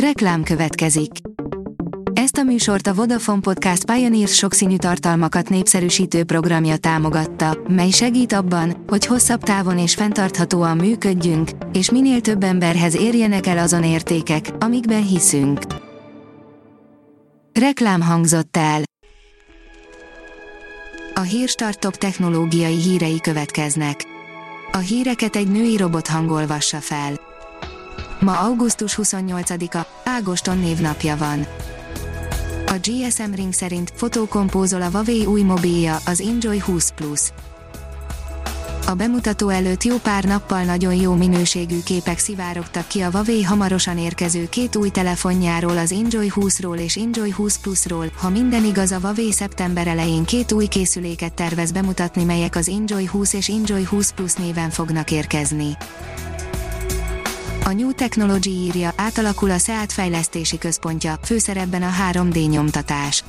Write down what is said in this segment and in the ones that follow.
Reklám következik. Ezt a műsort a Vodafone Podcast Pioneers sokszínű tartalmakat népszerűsítő programja támogatta, mely segít abban, hogy hosszabb távon és fenntarthatóan működjünk, és minél több emberhez érjenek el azon értékek, amikben hiszünk. Reklám hangzott el. A Hírstart technológiai hírei következnek. A híreket egy női robot hangolvassa fel. Ma augusztus 28-a, Ágoston névnapja van. A GSM Ring szerint fotókompózol a Huawei új mobilja, az Enjoy 20 Plus. A bemutató előtt jó pár nappal nagyon jó minőségű képek szivárogtak ki a Huawei hamarosan érkező két új telefonjáról, az Enjoy 20-ról és Enjoy 20 Plus-ról. Ha minden igaz, a Huawei szeptember elején két új készüléket tervez bemutatni, melyek az Enjoy 20 és Enjoy 20 Plus néven fognak érkezni. A New Technology írja, átalakul a SEAT fejlesztési központja, főszerepben a 3D nyomtatás.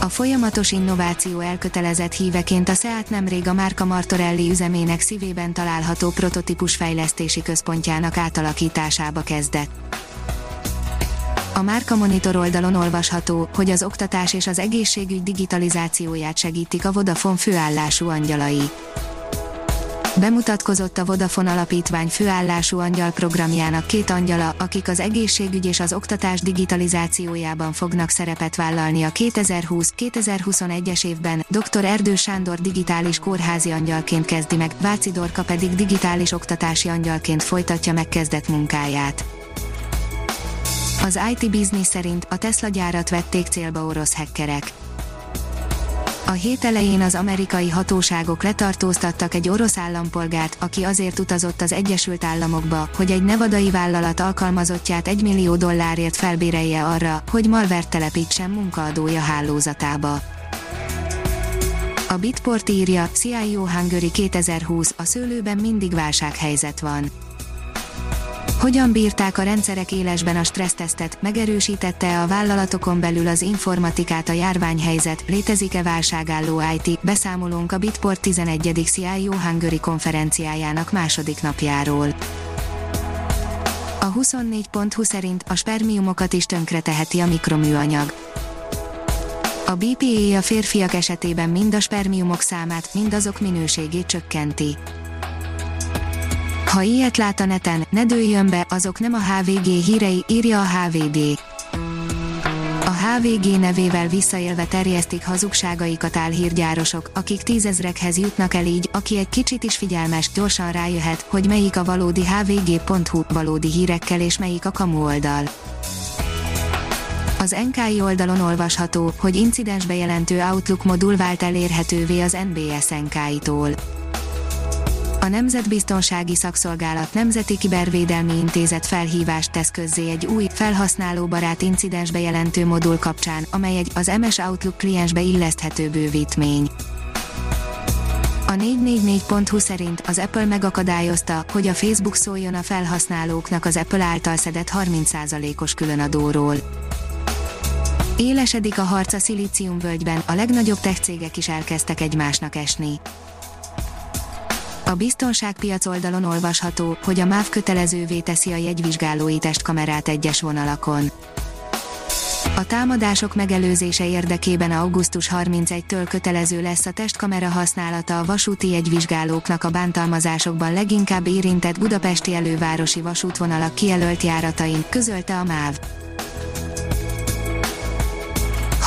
A folyamatos innováció elkötelezett híveként a SEAT nemrég a Márka Martorelli üzemének szívében található prototípus fejlesztési központjának átalakításába kezdett. A Márka Monitor oldalon olvasható, hogy az oktatás és az egészségügy digitalizációját segítik a Vodafone főállású angyalai. Bemutatkozott a Vodafone Alapítvány főállású angyal programjának két angyala, akik az egészségügy és az oktatás digitalizációjában fognak szerepet vállalni a 2020-2021-es évben. Dr. Erdő Sándor digitális kórházi angyalként kezdi meg, Váci Dorka pedig digitális oktatási angyalként folytatja megkezdett munkáját. Az IT Business szerint a Tesla gyárat vették célba orosz hackerek a hét elején az amerikai hatóságok letartóztattak egy orosz állampolgárt, aki azért utazott az Egyesült Államokba, hogy egy nevadai vállalat alkalmazottját egy millió dollárért felbérelje arra, hogy malvert telepítsen munkaadója hálózatába. A Bitport írja, CIO Hungary 2020, a szőlőben mindig válsághelyzet van hogyan bírták a rendszerek élesben a stressztesztet, megerősítette a vállalatokon belül az informatikát a járványhelyzet, létezik-e válságálló IT, beszámolunk a Bitport 11. CIO Hungary konferenciájának második napjáról. A 24.20 szerint a spermiumokat is tönkreteheti a mikroműanyag. A BPA a férfiak esetében mind a spermiumok számát, mind azok minőségét csökkenti. Ha ilyet lát a neten, ne dőljön be, azok nem a HVG hírei, írja a HVD. A HVG nevével visszaélve terjesztik hazugságaikat álhírgyárosok, akik tízezrekhez jutnak el így, aki egy kicsit is figyelmes, gyorsan rájöhet, hogy melyik a valódi hvg.hu valódi hírekkel és melyik a kamu oldal. Az NKI oldalon olvasható, hogy incidens bejelentő Outlook modul vált elérhetővé az NBS NKI-tól a Nemzetbiztonsági Szakszolgálat Nemzeti Kibervédelmi Intézet felhívást tesz közzé egy új, felhasználóbarát incidensbe jelentő modul kapcsán, amely egy az MS Outlook kliensbe illeszthető bővítmény. A 444.hu szerint az Apple megakadályozta, hogy a Facebook szóljon a felhasználóknak az Apple által szedett 30%-os különadóról. Élesedik a harc a szilíciumvölgyben, a legnagyobb tech cégek is elkezdtek egymásnak esni. A biztonságpiac oldalon olvasható, hogy a MÁV kötelezővé teszi a jegyvizsgálói testkamerát egyes vonalakon. A támadások megelőzése érdekében augusztus 31-től kötelező lesz a testkamera használata a vasúti jegyvizsgálóknak a bántalmazásokban leginkább érintett budapesti elővárosi vasútvonalak kijelölt járatain, közölte a MÁV.